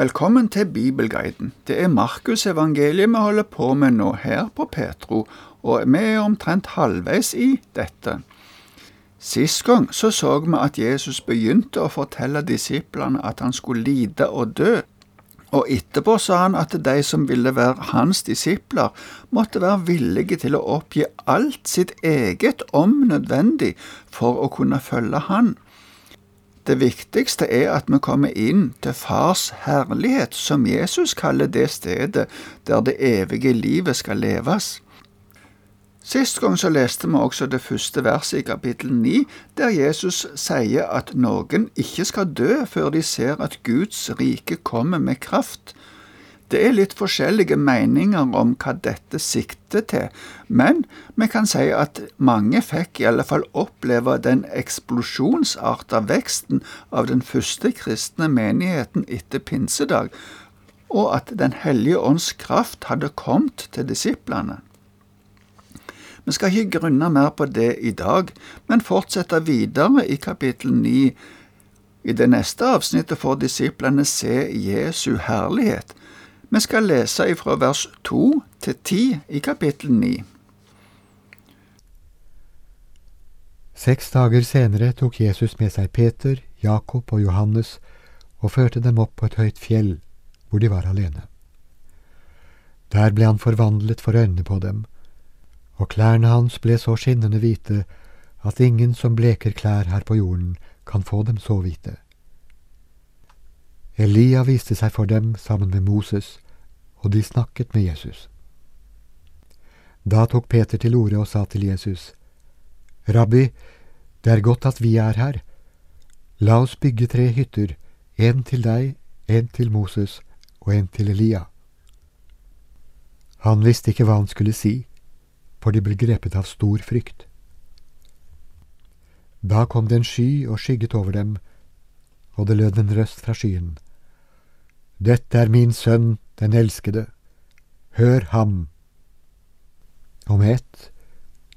Velkommen til Bibelguiden. Det er Markus evangeliet vi holder på med nå her på Petro, og vi er omtrent halvveis i dette. Sist gang så så vi at Jesus begynte å fortelle disiplene at han skulle lide og dø, og etterpå sa han at de som ville være hans disipler, måtte være villige til å oppgi alt sitt eget om nødvendig for å kunne følge han. Det viktigste er at vi kommer inn til Fars herlighet, som Jesus kaller det stedet der det evige livet skal leves. Sist gang så leste vi også det første verset i kapittel 9, der Jesus sier at noen ikke skal dø før de ser at Guds rike kommer med kraft. Det er litt forskjellige meninger om hva dette sikter til, men vi kan si at mange fikk i alle fall oppleve den eksplosjonsarta veksten av den første kristne menigheten etter pinsedag, og at Den hellige ånds kraft hadde kommet til disiplene. Vi skal ikke grunne mer på det i dag, men fortsette videre i kapittel 9. I det neste avsnittet får disiplene se Jesu herlighet, vi skal lese ifra vers 2 til 10 i kapittel 9. Seks dager senere tok Jesus med seg Peter, Jakob og Johannes og førte dem opp på et høyt fjell, hvor de var alene. Der ble han forvandlet for øynene på dem, og klærne hans ble så skinnende hvite at ingen som bleker klær her på jorden, kan få dem så hvite. Elia viste seg for dem sammen med Moses, og de snakket med Jesus. Da tok Peter til orde og sa til Jesus, Rabbi, det er godt at vi er her. La oss bygge tre hytter, en til deg, en til Moses og en til Elia. Han visste ikke hva han skulle si, for de ble grepet av stor frykt. Da kom det en sky og skygget over dem, og det lød en røst fra skyen. Dette er min sønn, den elskede. Hør ham. Med ett,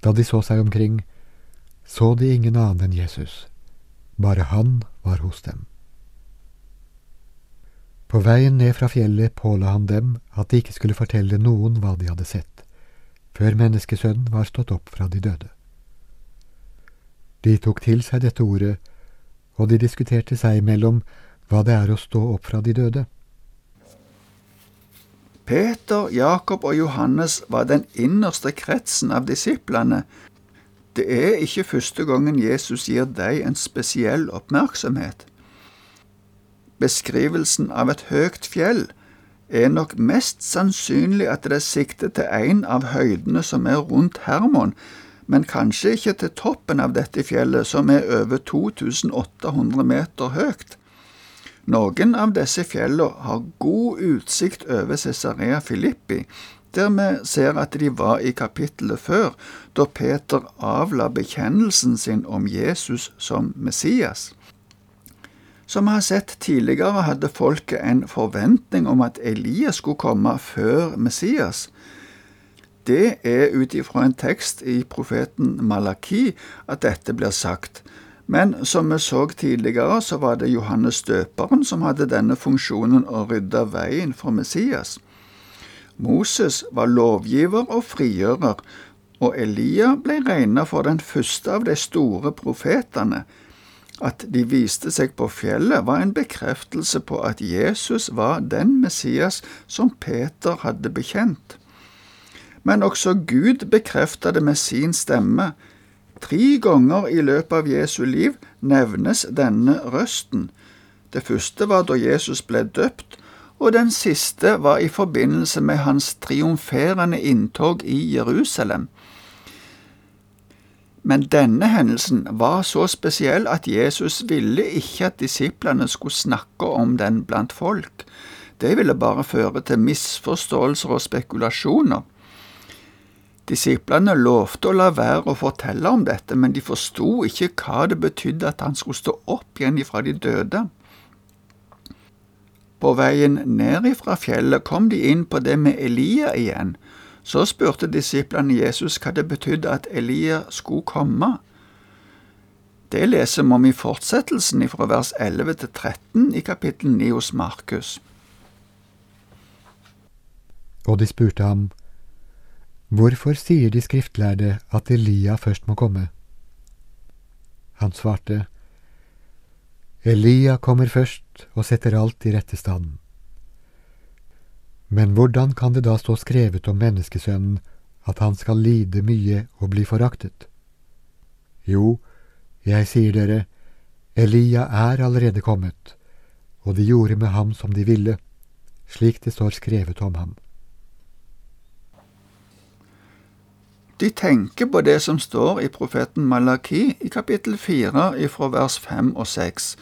da de så seg omkring, så de ingen annen enn Jesus. Bare han var hos dem. På veien ned fra fjellet påla han dem at de ikke skulle fortelle noen hva de hadde sett, før menneskesønnen var stått opp fra de døde. De tok til seg dette ordet, og de diskuterte seg imellom hva det er å stå opp fra de døde. Peter, Jakob og Johannes var den innerste kretsen av disiplene. Det er ikke første gangen Jesus gir dem en spesiell oppmerksomhet. Beskrivelsen av et høyt fjell er nok mest sannsynlig at det sikter til en av høydene som er rundt Hermon, men kanskje ikke til toppen av dette fjellet, som er over 2800 meter høyt. Noen av disse fjellene har god utsikt over Cesarea Filippi, der vi ser at de var i kapittelet før, da Peter avla bekjennelsen sin om Jesus som Messias. Som vi har sett tidligere, hadde folket en forventning om at Elias skulle komme før Messias. Det er ut ifra en tekst i profeten Malaki at dette blir sagt. Men som vi så tidligere, så var det Johannes døperen som hadde denne funksjonen å rydde veien for Messias. Moses var lovgiver og frigjører, og Elia ble regnet for den første av de store profetene. At de viste seg på fjellet, var en bekreftelse på at Jesus var den Messias som Peter hadde bekjent. Men også Gud bekreftet det med sin stemme Tre ganger i løpet av Jesu liv nevnes denne røsten. Det første var da Jesus ble døpt, og den siste var i forbindelse med hans triumferende inntog i Jerusalem. Men denne hendelsen var så spesiell at Jesus ville ikke at disiplene skulle snakke om den blant folk. Det ville bare føre til misforståelser og spekulasjoner. Disiplene lovte å la være å fortelle om dette, men de forsto ikke hva det betydde at han skulle stå opp igjen ifra de døde. På veien ned ifra fjellet kom de inn på det med Elia igjen. Så spurte disiplene Jesus hva det betydde at Elia skulle komme. Det leser vi om i fortsettelsen fra vers 11 til 13 i kapittel 9 hos Markus. og de spurte ham, Hvorfor sier de skriftlærde at Elia først må komme? Han svarte, Elia kommer først og setter alt i rette stand. Men hvordan kan det da stå skrevet om menneskesønnen at han skal lide mye og bli foraktet? Jo, jeg sier dere, Elia er allerede kommet, og de gjorde med ham som de ville, slik det står skrevet om ham. De tenker på det som står i profeten Malaki i kapittel 4 ifra vers 5 og 6,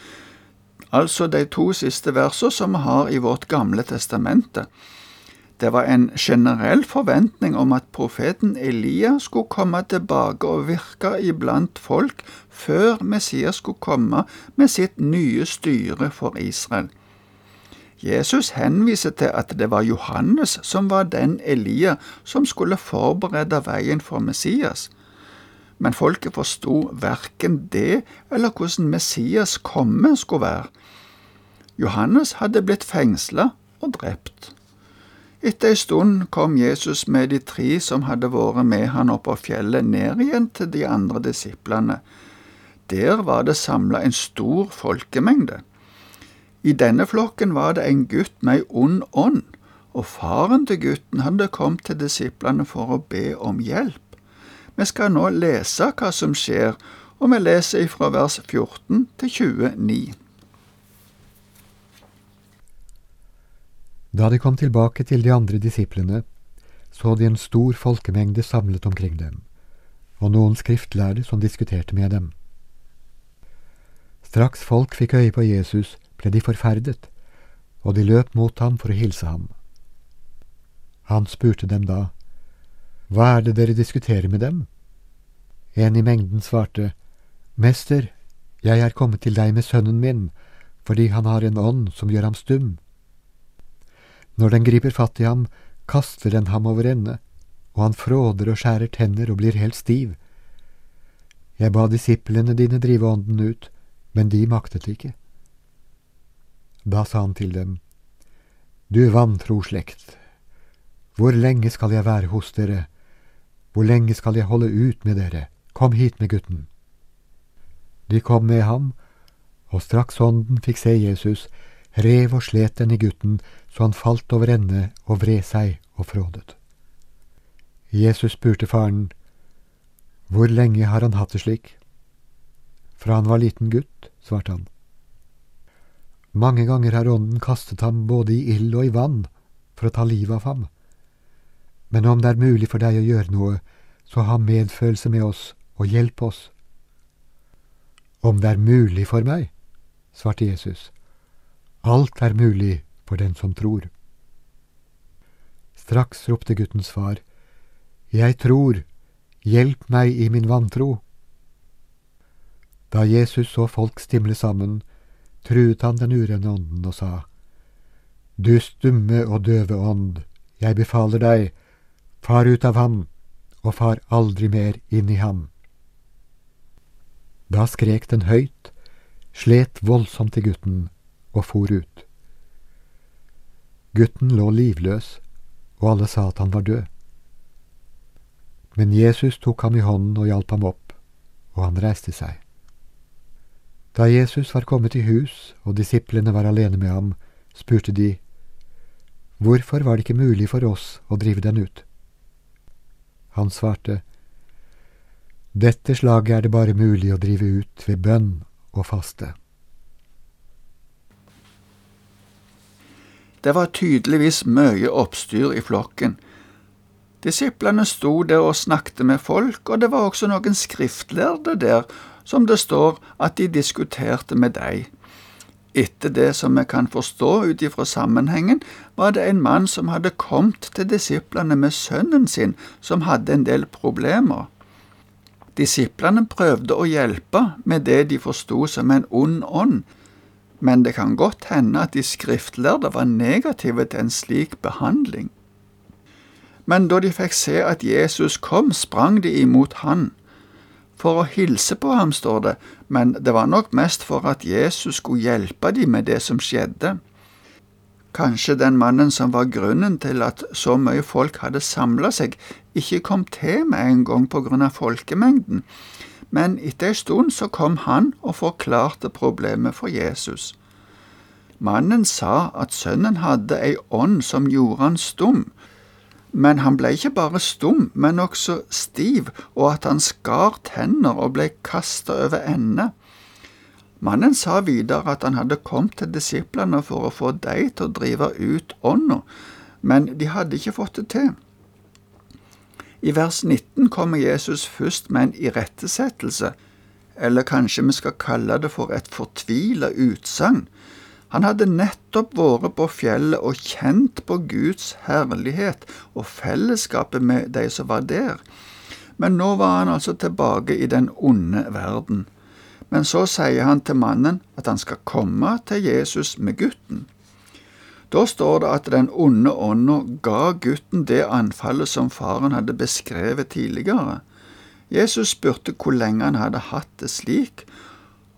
altså de to siste versene som vi har i vårt gamle testamente. Det var en generell forventning om at profeten Elia skulle komme tilbake og virke iblant folk før Messias skulle komme med sitt nye styre for Israel. Jesus henviser til at det var Johannes som var den Elia som skulle forberede veien for Messias. Men folket forsto verken det eller hvordan Messias komme skulle være. Johannes hadde blitt fengsla og drept. Etter ei stund kom Jesus med de tre som hadde vært med han opp på fjellet, ned igjen til de andre disiplene. Der var det samla en stor folkemengde. I denne flokken var det en gutt med ei ond ånd, og faren til gutten hadde kommet til disiplene for å be om hjelp. Vi skal nå lese hva som skjer, og vi leser fra vers 14 til 29. Da de kom tilbake til de andre disiplene, så de en stor folkemengde samlet omkring dem, og noen skriftlærde som diskuterte med dem. Straks folk fikk øye på Jesus, ble de forferdet, og de løp mot ham for å hilse ham. Han spurte dem da, Hva er det dere diskuterer med dem? En i mengden svarte, Mester, jeg er kommet til deg med sønnen min, fordi han har en ånd som gjør ham stum. Når den griper fatt i ham, kaster den ham over ende, og han fråder og skjærer tenner og blir helt stiv. Jeg ba disiplene dine drive ånden ut, men de maktet ikke. Da sa han til dem, Du vantro slekt, hvor lenge skal jeg være hos dere, hvor lenge skal jeg holde ut med dere, kom hit med gutten. De kom med ham, og straks ånden fikk se Jesus, rev og slet den i gutten så han falt over ende og vred seg og frådet. Jesus spurte faren, Hvor lenge har han hatt det slik? Fra han var liten gutt, svarte han. Mange ganger har ånden kastet ham både i ild og i vann for å ta livet av ham. Men om det er mulig for deg å gjøre noe, så ha medfølelse med oss og hjelp oss. Om det er mulig for meg, svarte Jesus, alt er mulig for den som tror. Straks ropte guttens far, Jeg tror, hjelp meg i min vantro. Da Jesus så folk stimle sammen, truet han den urene ånden og sa, Du stumme og døve ånd, jeg befaler deg, far ut av ham, og far aldri mer inn i ham. Da skrek den høyt, slet voldsomt i gutten og for ut. Gutten lå livløs, og alle sa at han var død. Men Jesus tok ham i hånden og hjalp ham opp, og han reiste seg. Da Jesus var kommet i hus og disiplene var alene med ham, spurte de, Hvorfor var det ikke mulig for oss å drive den ut? Han svarte, Dette slaget er det bare mulig å drive ut ved bønn og faste. Det var tydeligvis mye oppstyr i flokken. Disiplene sto der og snakket med folk, og det var også noen skriftlærde der som det står at de diskuterte med deg. Etter det som vi kan forstå ut ifra sammenhengen, var det en mann som hadde kommet til disiplene med sønnen sin, som hadde en del problemer. Disiplene prøvde å hjelpe med det de forsto som en ond ånd, men det kan godt hende at de skriftlærde var negative til en slik behandling. Men da de fikk se at Jesus kom, sprang de imot han for å hilse på ham, står det, men det var nok mest for at Jesus skulle hjelpe dem med det som skjedde. Kanskje den mannen som var grunnen til at så mye folk hadde samla seg, ikke kom til med en gang på grunn av folkemengden, men etter en stund så kom han og forklarte problemet for Jesus. Mannen sa at sønnen hadde ei ånd som gjorde han stum, men han ble ikke bare stum, men også stiv, og at han skar tenner og ble kasta over ende. Mannen sa videre at han hadde kommet til disiplene for å få dem til å drive ut ånda, men de hadde ikke fått det til. I vers 19 kommer Jesus først med en irettesettelse, eller kanskje vi skal kalle det for et fortvila utsagn. Han hadde nettopp vært på fjellet og kjent på Guds herlighet og fellesskapet med de som var der, men nå var han altså tilbake i den onde verden. Men så sier han til mannen at han skal komme til Jesus med gutten. Da står det at den onde ånda ga gutten det anfallet som faren hadde beskrevet tidligere. Jesus spurte hvor lenge han hadde hatt det slik,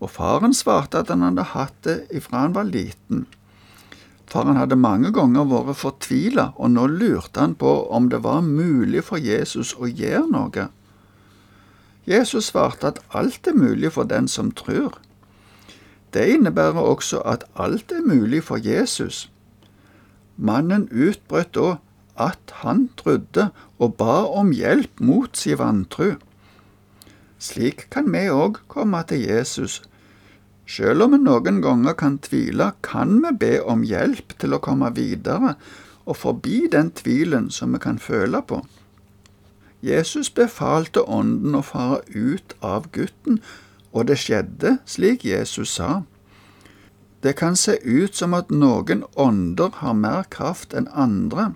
og faren svarte at han hadde hatt det ifra han var liten. Faren hadde mange ganger vært fortvila, og nå lurte han på om det var mulig for Jesus å gjøre noe. Jesus svarte at alt er mulig for den som tror. Det innebærer også at alt er mulig for Jesus. Mannen utbrøt da at han trodde og ba om hjelp mot sin vantru. Slik kan vi òg komme til Jesus. Selv om vi noen ganger kan tvile, kan vi be om hjelp til å komme videre og forbi den tvilen som vi kan føle på. Jesus befalte ånden å fare ut av gutten, og det skjedde slik Jesus sa. Det kan se ut som at noen ånder har mer kraft enn andre.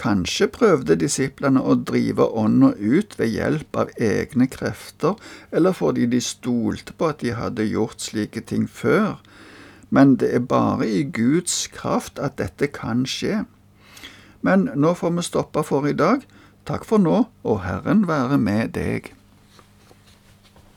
Kanskje prøvde disiplene å drive ånda ut ved hjelp av egne krefter, eller fordi de stolte på at de hadde gjort slike ting før, men det er bare i Guds kraft at dette kan skje. Men nå får vi stoppe for i dag. Takk for nå, og Herren være med deg.